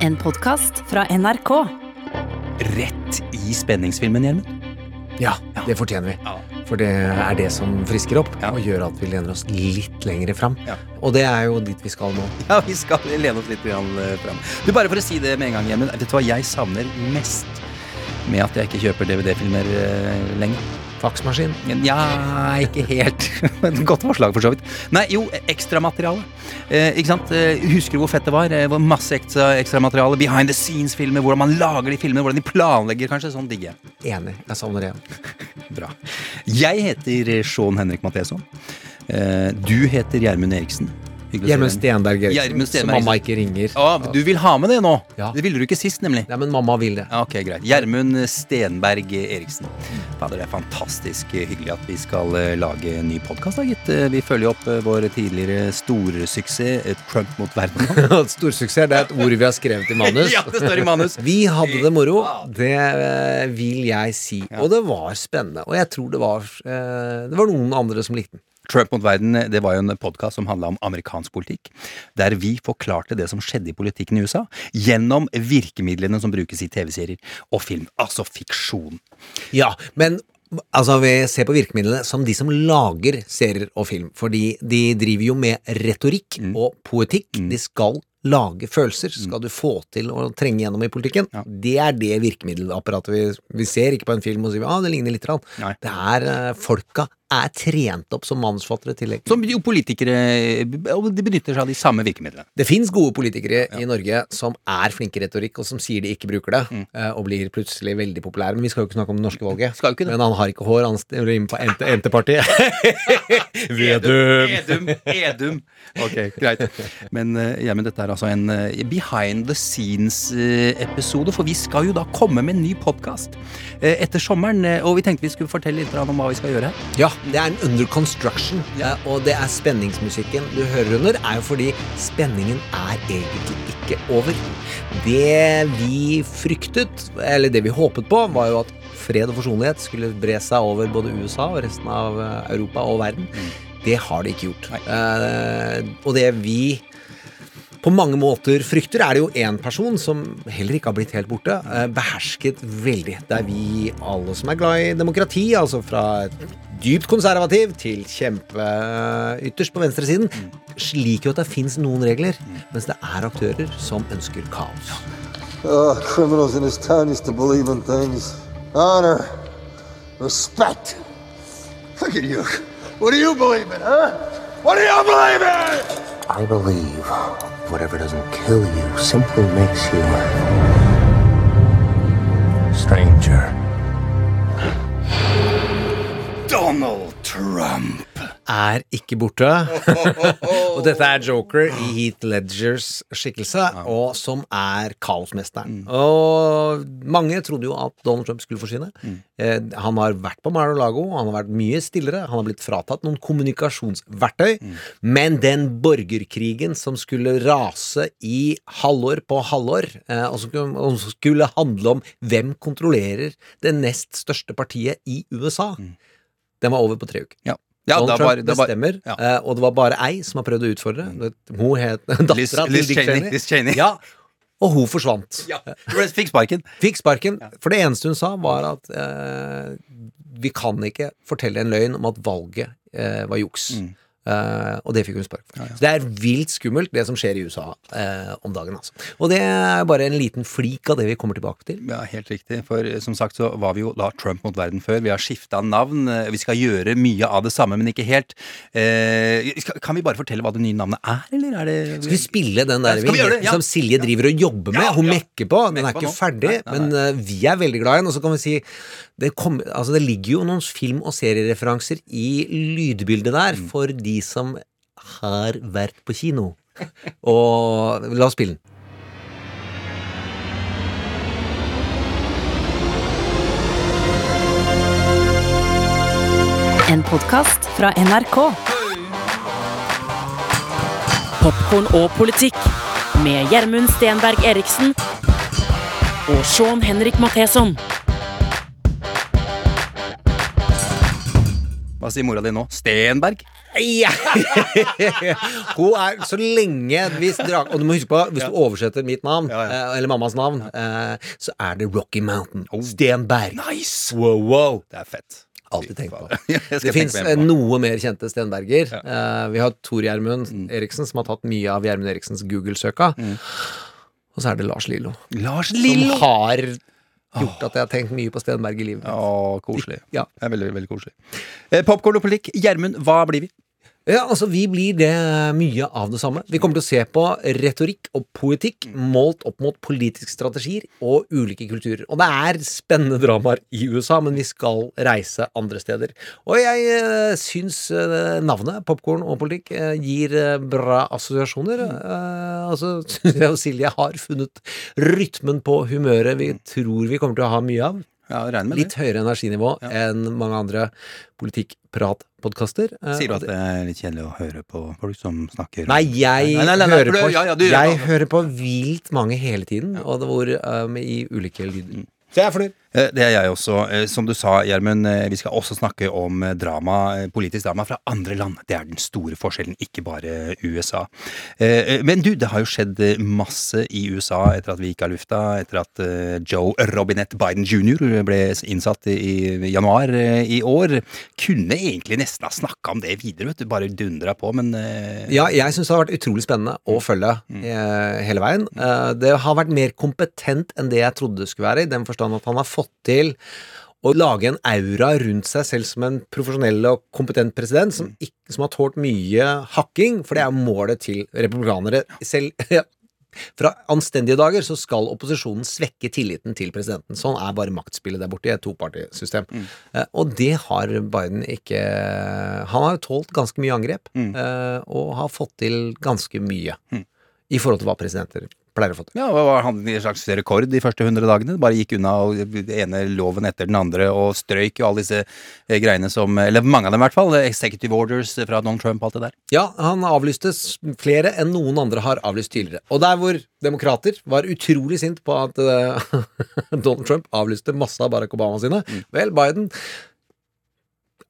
En podkast fra NRK. Rett i spenningsfilmen, Gjermund. Ja, det fortjener vi. For det er det som frisker opp og gjør at vi lener oss litt lenger fram. Og det er jo dit vi skal nå. Ja, vi skal lene oss litt eh, fram. Du, Bare for å si det med en gang, Gjermund. Vet du hva jeg savner mest med at jeg ikke kjøper DVD-filmer eh, lenger? Faksmaskin. Nja, ikke helt. Et Godt forslag, for så vidt. Nei, jo, ekstramateriale. Eh, ikke sant? Eh, husker du hvor fett det var? Det hvor masse ekstra, ekstramateriale. Behind the scenes-filmer. Hvordan man lager de filmene. Hvordan de planlegger, kanskje. Sånn digger jeg. Enig. Jeg savner det. Bra. Jeg heter Sean Henrik Matheson. Eh, du heter Gjermund Eriksen. Gjermund. Stenberg Eriksen, så mamma ikke ringer. Å, du vil ha med det nå? Ja. Det ville du ikke sist, nemlig. Nei, men mamma vil det. Ja, ok, greit. Gjermund Stenberg Eriksen. Fader, det er fantastisk hyggelig at vi skal eh, lage en ny podkast, da, gitt. Eh, Vi følger opp eh, vår tidligere storsuksess, Trump mot verden. Storsuksess, det er et ord vi har skrevet i manus. ja, det står i manus. Vi hadde det moro, det vil jeg si. Og det var spennende. Og jeg tror det var, det var noen andre som likte den. Trump mot verden det var jo en podkast som handla om amerikansk politikk, der vi forklarte det som skjedde i politikken i USA, gjennom virkemidlene som brukes i TV-serier og film. Altså fiksjon. Ja, men altså, vi ser på virkemidlene som de som lager serier og film. Fordi de driver jo med retorikk Mm. og poetikk. De skal lage følelser. Skal du få til å trenge gjennom i politikken. Ja. Det er det virkemiddelapparatet vi, vi ser. Ikke på en film og sier ah, det ligner litt. Rann. Det er uh, folka er trent opp som manusforfattere i tillegg. Som jo politikere de benytter seg av de samme virkemidlene. Det fins gode politikere i Norge som er flinke i retorikk, og som sier de ikke bruker det, Mm. eh, og blir plutselig veldig populære. Men vi skal jo ikke snakke om det norske valget. Det. Men han har ikke hår, han inn på NT-partiet. Vedum. Edum. Edum. Ok, greit. Men ja, men dette er altså en eh, behind the scenes-episode, for vi skal jo da komme med en ny podkast etter sommeren. eh, og vi tenkte vi skulle fortelle litt om hva vi skal gjøre. Ja, det er en under construction, eh, og det er spenningsmusikken du hører under, er jo fordi spenningen er egentlig ikke over. Det vi fryktet, eller det vi håpet på, var jo at fred og forsonlighet skulle bre seg over både USA og resten av eh, Europa og verden. Det har det ikke gjort. Uh, og det vi på mange måter frykter, er det jo én person som heller ikke har blitt helt borte. eh, Behersket veldig. Det er vi alle som er glad i demokrati, altså fra et dypt konservativ til kjempeytterst på venstresiden, liker jo at det fins noen regler, mens det er aktører som ønsker kaos. Oh, criminals in this town used to believe in things. Honor, respect. Look at you. What do you believe? What do you believe in? I believe whatever doesn't kill you simply makes you stranger. Donald Trump. Er ikke borte. og dette er Joker i Heath Ledgers skikkelse, og som er kaosmesteren. Og mange trodde jo at Donald Trump skulle forsvinne. Eh, han har vært på Mar-a-Lago, han har vært mye stillere, han har blitt fratatt noen kommunikasjonsverktøy, men den borgerkrigen som skulle rase i halvår på halvår, eh, og som skulle- og som skulle handle om hvem kontrollerer det nest største partiet i USA, den var over på tre uker. Ja. Ja, Donald Trump bare, bestemmer, ja. eh, og det var bare ei som har prøvd å utfordre. Hun het dattera til Dick. Cheney. Liz Cheney. Ja, og hun forsvant. Ja, Fikk sparken. Fikk sparken. For det eneste hun sa, var at eh, vi kan ikke fortelle en løgn om at valget eh, var juks. Mm. Eh, og det fikk hun spark for. Så det er vilt skummelt, det som skjer i USA uh, om dagen. Altså. Og det er bare en liten flik av det vi kommer tilbake til. Ja, Helt riktig. For eh, som sagt så var vi jo da Trump mot verden før. Vi har skifta navn. Vi skal gjøre mye av det samme, men ikke helt. Uh, skal, kan vi bare fortelle hva det nye navnet er, eller er det Skal vi spille den der vi? Ja. som Silje driver og jobber med? Ja, Hun mekker på. Den er Mekker ikke ferdig, Nei, nei, men eh, vi er veldig glad i den. Og så kan vi si det, kom, altså det ligger jo noen film- og seriereferanser i lydbildet der Mm. for de som har vært på kino. Og la oss spille den. En podkast fra NRK. Popkorn og politikk med Gjermund Stenberg Eriksen og Sean Henrik Matheson. Hva sier mora di nå? Stenberg? Ja. Hun er så lenge hvis dra, Og du må huske på, hvis du oversetter mitt navn, Ja, eh, eller mammas navn, eh, så er det Rocky Mountain. Stenberg. Nice! Wow, wow. Det er fett. Alltid tenkt på. Det fins noe mer kjente Stenberger. Eh, vi har Tor Gjermund Eriksen, som har tatt mye av Gjermund Eriksens Google-søka. Og så er det Lars Lillo, Lars Lillo! som har gjort at jeg har tenkt mye på Stenberg i livet. mitt. Å, koselig. Ja. Det er veldig, veldig koselig. Eh, Popkorn og politikk. Gjermund, hva blir vi? Ja, altså Vi blir det mye av det samme. Vi kommer til å se på retorikk og poetikk målt opp mot politiske strategier og ulike kulturer. Og det er spennende dramaer i USA, men vi skal reise andre steder. Og jeg uh, syns eh, navnet Popkorn og politikk eh, gir eh, bra assosiasjoner. Altså syns jeg og Silje har funnet rytmen på humøret vi tror vi kommer til å ha mye av. Ja, regner med Litt høyere energinivå enn mange andre politikkpratpodkaster. Det. Sier du at det er litt kjedelig å høre på folk som snakker Nei, jeg Nei, nei, nei, nei, hører på ja, ja, du Jeg hører på vilt mange hele tiden, og det hvor um, i ulike lyder. Så jeg er fornøyd. Eh, Det er jeg også. Eh, Som du sa, Gjermund, eh, vi skal også snakke om drama, politisk drama fra andre land. Det er den store forskjellen, ikke bare USA. Men du, det har jo skjedd masse i USA etter at vi gikk av lufta, etter at Joe Robinette Biden jr. ble innsatt i januar i år. Kunne egentlig nesten ha snakka om det videre, vet du. Bare dundra på, men Ja, jeg syns det har vært utrolig spennende å følge eh, hele veien. Eh, det har vært mer kompetent enn det jeg trodde det skulle være, i den forstand at han har fått til å lage en aura rundt seg selv som en profesjonell og kompetent president som, ikke, som har tålt mye hakking, for det er målet til republikanere. Selv fra anstendige dager så skal opposisjonen svekke tilliten til presidenten. Sånn er bare maktspillet der borte i et topartisystem. Eh, og det har Biden ikke Han har jo tålt ganske mye angrep, eh, og har fått til ganske mye i forhold til hva presidenter pleier å få til. Ja, det var han en slags rekord de første 100 dagene? Bare gikk unna og det ene loven etter den andre og strøyk jo alle disse eh, greiene som Eller mange av dem i hvert fall. Executive orders fra Donald Trump, alt det der. Ja, han avlyste flere enn noen andre har avlyst tidligere. Og der hvor demokrater var utrolig sint på at eh, Donald Trump avlyste masse av Barack Obama sine, vel, Biden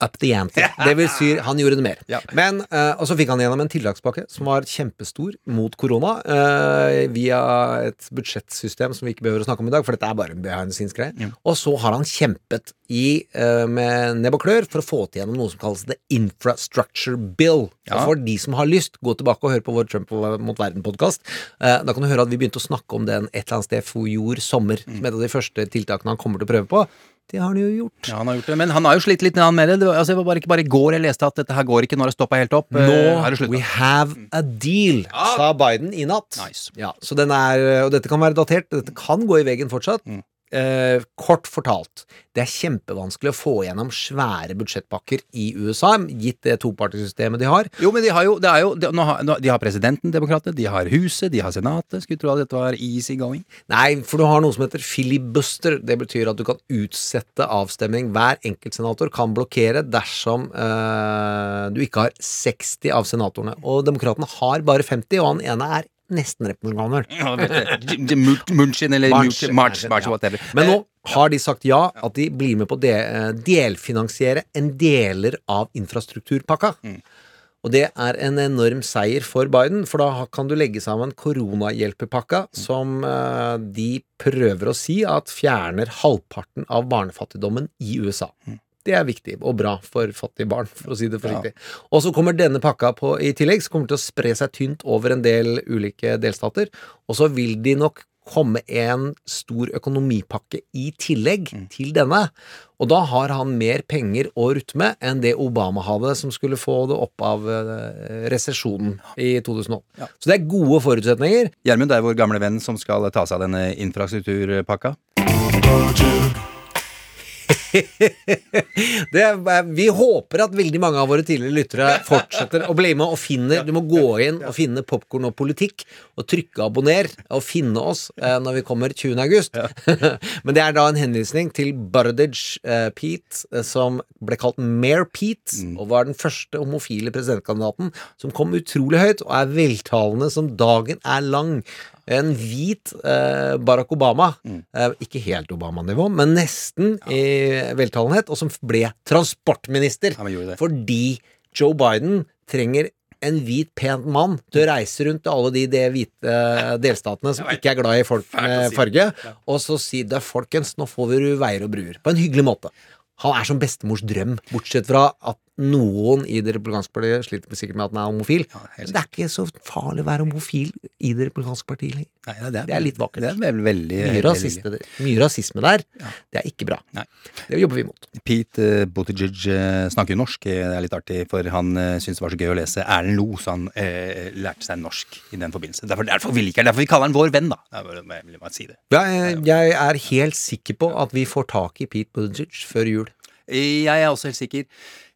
up the ante. Det vil si, han gjorde det mer. Ja. Men, uh, Og så fikk han gjennom en tiltakspakke som var kjempestor mot korona, uh, via et budsjettsystem som vi ikke behøver å snakke om i dag, for dette er bare en behind the scenes-greie. Og så har han kjempet i, uh, med nebb og klør for å få til gjennom noe som kalles the infrastructure bill. Ja. For de som har lyst, gå tilbake og høre på vår Trump mot verden-podkast. Da kan du høre at vi begynte å snakke om den et eller annet sted fjor sommer, som et av de første tiltakene han kommer til å prøve på. Det har han jo gjort. Ja, han har gjort det, Men han har jo slitt litt med det. det. var- Altså, det var bare, ikke bare i går jeg leste at dette her går ikke, nå har det stoppa helt opp. Eh, Nå er det slutt, we have a deal, sa Biden i natt. Nice. Ja, så den er, og dette kan være datert, dette kan gå i veggen fortsatt. Mm. Eh, kort fortalt, det er kjempevanskelig å få gjennom svære budsjettpakker i USA, gitt det topartisystemet de har. Jo, men de har jo, det jo de, nå har, nå- de har presidenten, demokratene, de har Huset, de har Senatet. Skulle tro at dette var easy going. Nei, for du har noe som heter filibuster. Det betyr at du kan utsette avstemning. Hver enkelt senator kan blokkere dersom eh, du ikke har 60 av senatorene. Og demokratene har bare 50, og han ene er nesten representanter. Ja, Munchin eller March, March, March, March, whatever. Men nå har de sagt ja, at de blir med på å eh, delfinansiere en deler av infrastrukturpakka. Og det er en enorm seier for Biden, for da kan du legge sammen koronahjelpepakka, som eh, de prøver å si at fjerner halvparten av barnefattigdommen i USA. Det er viktig og bra for fattige barn, for å si det forsiktig. Og så kommer denne pakka på i tillegg, som kommer til å spre seg tynt over en del ulike delstater. Og så vil de nok komme en stor økonomipakke i tillegg til denne. Og da har han mer penger å rutte med enn det Obama hadde, som skulle få det opp av eh, resesjonen i 2008. Så det er gode forutsetninger. Gjermund, det er vår gamle venn som skal ta seg av denne infrastrukturpakka. Det vi håper at veldig mange av våre tidligere lyttere fortsetter å bli med og finner Du må gå inn og finne Popkorn og politikk og trykke abonner og finne oss eh, når vi kommer 20. august. Men det er da en henvisning til Buttigieg eh, Pete, eh, som ble kalt Mayor Pete, og var den første homofile presidentkandidaten som kom utrolig høyt og er veltalende som dagen er lang. En hvit eh, Barack Obama. Mm. Eh, ikke helt Obama-nivå, men nesten i veltalenhet. Og som ble transportminister. Ja. Fordi Joe Biden trenger en hvit, pen mann til å reise rundt til alle de, de hvite eh, delstatene som ikke er glad i folk med farge, og så si det, folkens, nå får vi veier og bruer. På en hyggelig måte. Han er som bestemors drøm, bortsett fra at noen i det republikanske partiet sliter sikkert med at han er homofil. Ja, det er ikke så farlig å være homofil i det republikanske partiet lenger. Nei, Det er litt vakkert. Det er veldig, veldig, Mye, veldig- mye rasisme der. Det er ikke bra. Nei. Det jobber vi imot. Pete uh, Buttigieg uh, snakker norsk. Eh, Det er litt artig, for han uh, syntes det var så gøy å lese Erlend Lo, så han lærte seg norsk i den forbindelse. Derfor, derfor vi liker han. Derfor vi kaller han vår venn, da. Det er Jeg vil bare si det. Ja, jeg, jeg er helt sikker på at vi får tak i Pete Buttigieg før jul. Jeg er også helt sikker.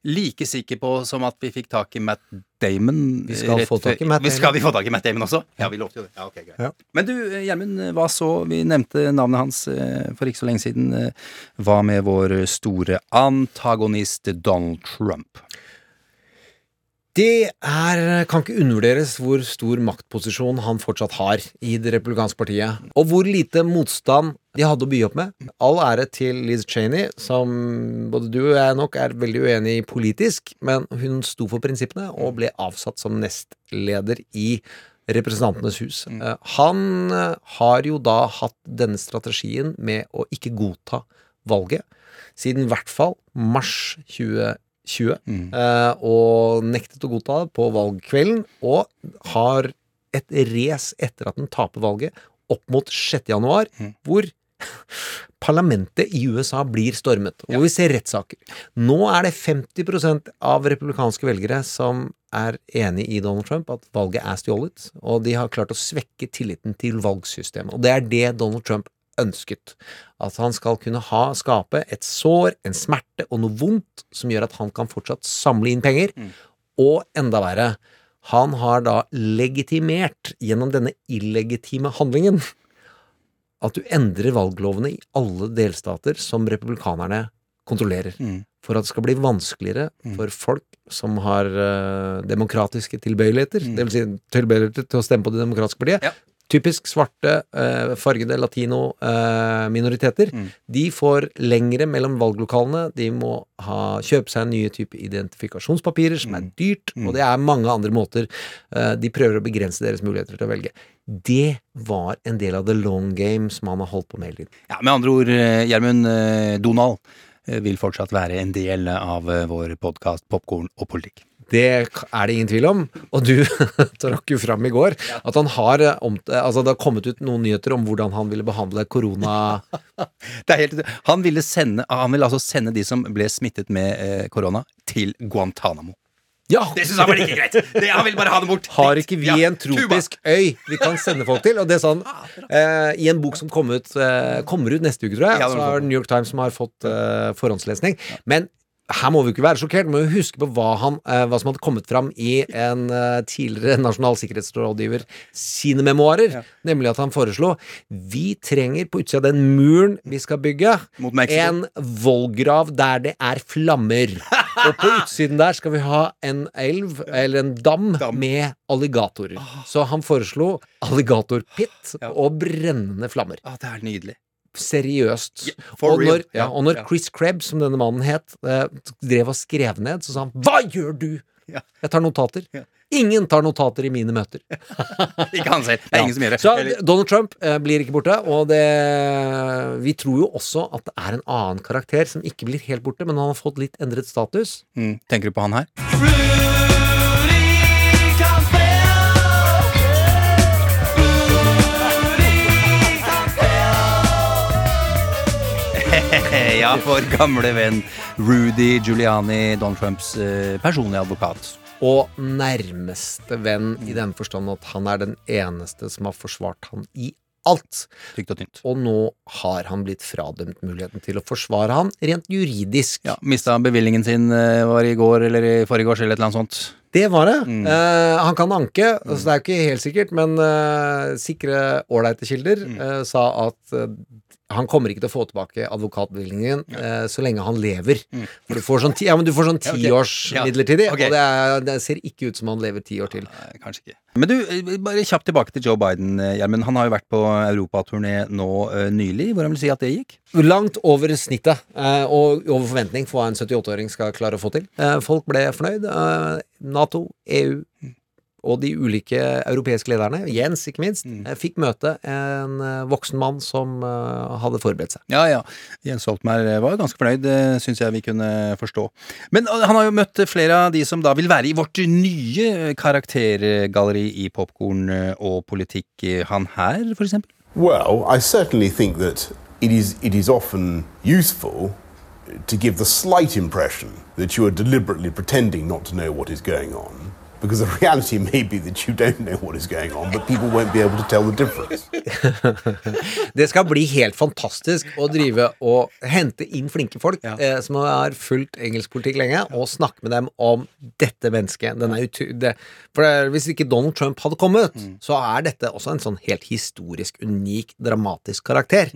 Like sikker på som at vi fikk tak i Matt Damon. Vi skal få tak i Matt Damon. Skal vi få tak i Matt Damon også? Ja, vi lovte jo det. Ja, okay, greit. Ja. Men du, eh, Gjermund, hva så? Vi nevnte navnet hans eh, for ikke så lenge siden. Eh, Hva med vår store antagonist Donald Trump? Det er, kan ikke undervurderes hvor stor maktposisjon han fortsatt har i det republikanske partiet. Og hvor lite motstand de hadde å by opp med. All ære til Liz Cheney, som både du og jeg nok er veldig uenig i politisk, men hun sto for prinsippene og ble avsatt som nestleder i Representantenes hus. Eh, Han eh, har jo da hatt denne strategien med å ikke godta valget siden i hvert fall mars 2020. eh, og nektet å godta det på valgkvelden, og har et race etter at den taper valget, opp mot 6. januar, hvor parlamentet i USA blir stormet, og hvor vi ser rettssaker. Nå er det 50% av republikanske velgere som er enig i Donald Trump, at valget er stjålet, og de har klart å svekke tilliten til valgsystemet. Og det er det Donald Trump ønsket. At han skal kunne ha, skape et sår, en smerte og noe vondt som gjør at han kan fortsatt samle inn penger. Og enda verre, han har da legitimert gjennom denne illegitime handlingen at du endrer valglovene i alle delstater som republikanerne kontrollerer. For at det skal bli vanskeligere for folk som har eh, demokratiske tilbøyeligheter, det vil si tilbøyeligheter til å stemme på det demokratiske partiet. Ja. Typisk svarte, eh, fargede latino-minoriteter. De får lengre mellom valglokalene. De må ha, kjøpe seg nye type identifikasjonspapirer, som er dyrt. Og det er mange andre måter. eh, de prøver å begrense deres muligheter til å velge. Det var en del av the long game som han har holdt på med hele tiden. Ja, Med andre ord, eh, Gjermund, eh, Donald eh, vil fortsatt være en del av eh, vår podkast Popkorn og politikk. Det er det ingen tvil om. Og du trakk jo fram i går at han har eh, altså det har kommet ut noen nyheter om hvordan han ville behandle korona... Det er helt, han, ville sende, han ville altså sende de som ble smittet med eh, korona, til Guantánamo. Ja! Det syns han var ikke greit! Det, han ville bare ha det bort. Har ikke vi Ja, en tropisk øy vi kan sende folk til? Og det sa han eh, i en bok som kom ut, eh, kommer ut neste uke, tror jeg. Ja, så er sånn. New York Times som har fått eh, forhåndslesning. Men her må vi ikke være sjokkert. Vi må jo huske på hva, han, eh, hva som hadde kommet fram i en eh, tidligere nasjonal sikkerhetsrådgiver sine memoarer. Nemlig at han foreslo vi trenger på utsida av den muren vi skal bygge, en vollgrav der det er flammer. Og på utsiden der skal vi ha en elv, eller en dam, Dam. med alligatorer. Så han foreslo alligatorpitt og brennende flammer. Ah, det er nydelig. Seriøst. Yeah, for og, når, ja, Ja, og når. Chris Krebs, som denne mannen het, eh, drev og skrev ned, så sa han 'Hva gjør du?' Jeg tar notater. Ingen tar notater i mine møter. Ikke han selv. Det er Ja. ingen som gjør det. Så Donald Trump eh, blir ikke borte, og det Vi tror jo også at det er en annen karakter som ikke blir helt borte, men han har fått litt endret status. mm, tenker du på han her? Ja, for gamle venn Rudy Giuliani, Donald Trumps eh, personlige advokat. Og nærmeste venn i den forstand at han er den eneste som har forsvart han i alt. Og tynt. Og nå har han blitt fradømt muligheten til å forsvare han rent juridisk. Ja, Mista bevillingen sin eh, var i går eller i forgårs eller et eller annet sånt. Det var det. Eh, han kan anke, så det er jo ikke helt sikkert, men eh, sikre, ålreite kilder eh, sa at eh, han kommer ikke til å få tilbake advokatbevilgningen eh, så lenge han lever. For du får sånn ti, ja, men du får sånn tiårs Ja, midlertidig, okay. og det, er, det ser ikke ut som han lever ti år til. Nei, kanskje ikke. Men du, eh, bare kjapt tilbake til Joe Biden, eh, Gjermund. Han har jo vært på europaturné nå uh, nylig. Hvordan vil si at det gikk? Langt over snittet, uh, og over forventning for hva en 78-åring skal klare å få til. Uh, folk ble fornøyd. Nato, EU og de ulike europeiske lederne, Jens ikke minst, mm. fikk møte en eh, voksen mann som eh, hadde forberedt seg. Ja, ja. Jens Stoltenberg var ganske fornøyd, det syns jeg vi kunne forstå. Men eh, han har jo møtt flere av de som da vil være i vårt nye karaktergalleri i popkorn eh, og politikk. Han her, for eksempel. Well, I certainly think that it is, it is often useful to give the slight impression that you are deliberately pretending not to know what is going on. Because the reality may be that you don't know what is going on, but people won't be able to tell the difference. Det skal bli helt fantastisk å drive og hente inn flinke folk eh, som har fulgt engelsk politikk lenge, og snakke med dem om dette mennesket. Er det, for det, Hvis ikke Donald Trump hadde kommet, så er dette også en sånn helt historisk, unik, dramatisk karakter.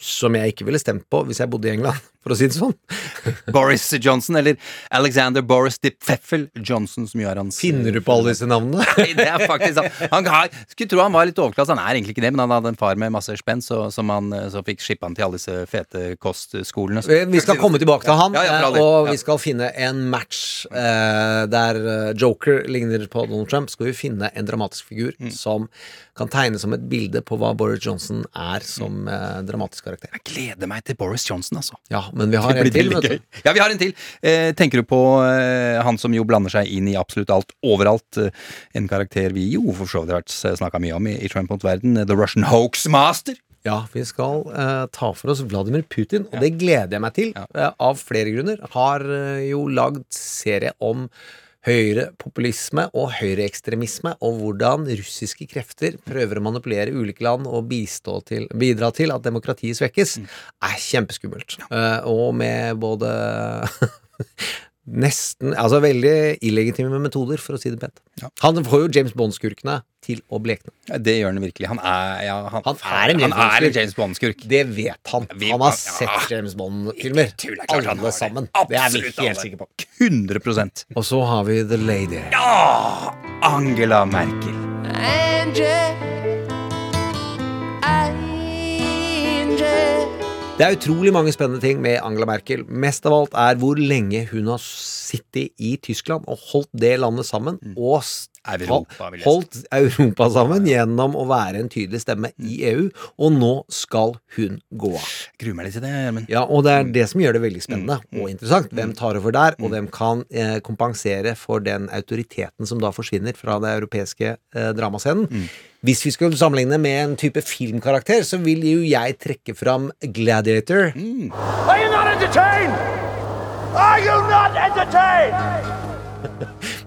Som jeg ikke ville stemt på hvis jeg bodde i England, for å si det sånn. Boris Johnson, eller Alexander Boris de Pfeffel Johnson, som gjør hans Finner du på alle disse navnene? Nei, det er faktisk sant. Han har, skulle tro han var litt overklasse, han er egentlig ikke det, men han hadde en far med masse spenn, så, som han eh, så fikk skippa han til alle disse fete kostskolene. Vi skal komme tilbake til han, Ja, ja, eh, og vi skal finne en match eh, der eh, Joker ligner på Donald Trump. Skal vi finne en dramatisk figur Mm. som kan tegne som et bilde på hva Boris Johnson er som eh, dramatisk karakter. Jeg gleder meg til Boris Johnson, altså. Ja, men vi har en til, vet du. Ja, vi har en til. Eh, tenker du på eh, han som jo blander seg inn i absolutt alt, overalt? Eh, en karakter vi jo for så vidt har vært snakka mye om i, i Trump mot verden. eh, The Russian Hoax Master. Ja, vi skal eh, ta for oss Vladimir Putin, og det gleder jeg meg til. eh, av flere grunner. Har eh, jo lagd serie om høyrepopulisme og høyreekstremisme, og hvordan russiske krefter prøver å manipulere ulike land og bistå til, bidra til at demokratiet svekkes, er kjempeskummelt. Eh, og med både Nesten Altså veldig illegitime metoder, for å si det pent. Ja. Han får jo James Bond-skurkene til å blekne. Ja, det gjør han virkelig. Han er, ja, han, Han er en James Bond-skurk. Det vet han. Vi- Han har ja. sett James Bond-filmer. Det er Alle sammen. Det er vi helt alle. sikre på. 100% Og så har vi The Lady. Ja! Angela Merkel. Det er utrolig mange spennende ting med Angela Merkel. Mest av alt er hvor lenge hun har sittet i Tyskland og holdt det landet sammen. Og s- Europa, vil jeg si. holdt Europa sammen gjennom å være en tydelig stemme i EU. Og nå skal hun gå av. Gruer meg litt til det, Gjermund. Ja, og det er det som gjør det veldig spennende Mm. og interessant. Hvem tar over der, og hvem kan eh, kompensere for den autoriteten som da forsvinner fra det europeiske eh, dramascenen. Mm. Hvis vi skulle sammenligne med en type filmkarakter, så vil jo jeg trekke fram Gladiator. Mm. Are you not entertained? Are you not entertained?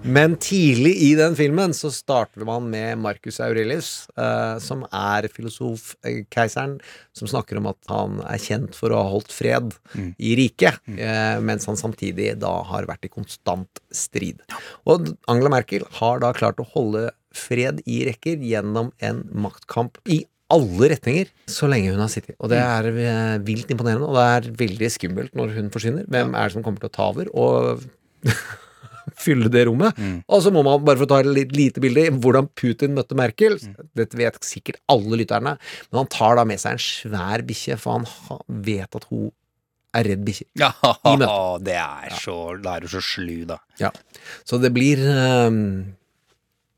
Men tidlig i den filmen så starter man med Marcus Aurelius, eh, som er filosofkeiseren, som snakker om at han er kjent for å ha holdt fred i riket, eh, mens han samtidig da har vært i konstant strid. Og Angela Merkel har da klart å holde fred i rekker gjennom en maktkamp i alle retninger så lenge hun har sittet. Og det er eh, vilt imponerende, og det er veldig skummelt når hun forsvinner. Hvem er det som kommer til å ta over? Og fylle det rommet. Og så må man bare få ta et lite bilde hvordan Putin møtte Merkel. Dette vet sikkert alle lytterne, men han tar da med seg en svær bikkje, for han vet at hun er redd bikkjer. Ja, det er så Da er du så slu, da. Ja. Så det blir um,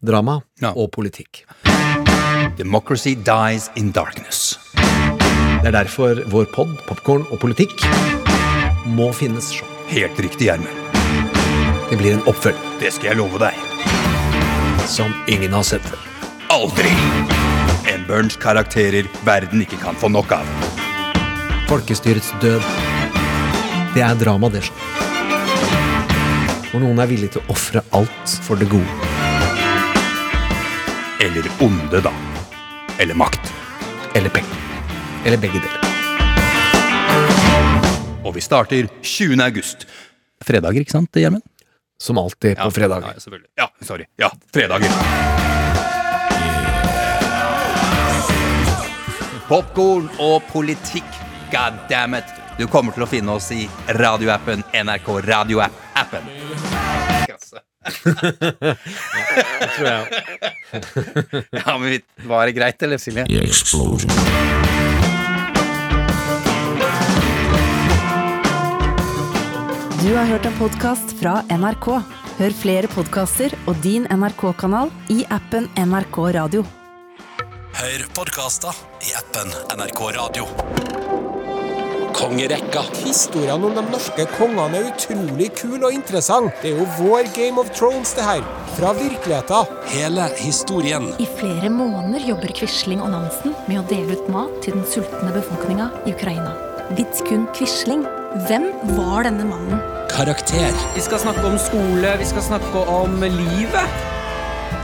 drama Ja. og politikk. Democracy dies in darkness. Det er derfor vår pod, Popkorn og politikk, må finnes sånn. Helt riktig, Gjermund. Det blir en oppfølger. Det skal jeg love deg. som ingen har sett før. Aldri! En Burns karakterer verden ikke kan få nok av. Folkestyrets død. Det er drama, det. Hvor noen er villig til å ofre alt for det gode. Eller onde, da. Eller makt. Eller penger. Eller begge deler. Og vi starter 20. august. Fredager, ikke sant, Gjermund? Som alltid på fredag. Ja, selvfølgelig. Ja, sorry. Ja, fredager. Popkorn og politikk. God damn it. Du kommer til å finne oss i radioappen NRK Radioapp-appen. Tror jeg. Ja, men var det greit, eller, Silje? Du har hørt en podkast fra NRK. Hør flere podkaster og din NRK-kanal i appen NRK Radio. Hør podkaster i appen NRK Radio. Kongerekka. Historiene om de norske kongene er utrolig kul og interessant. Det er jo vår Game of Thrones, det her. Fra virkeligheten. Hele historien. I flere måneder jobber Quisling og Nansen med å dele ut mat til den sultne befolkninga i Ukraina. Vidkun Quisling, hvem var denne mannen? Karakter. Vi skal snakke om skole, vi skal snakke om livet.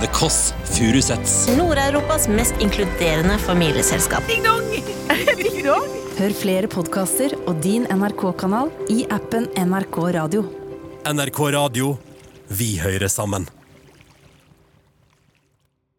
The Kåss Furuseths. Nord-Europas mest inkluderende familieselskap. Ding dong! Ding dong! Hør flere podkaster og din NRK-kanal i appen NRK Radio. NRK Radio. Vi hører sammen.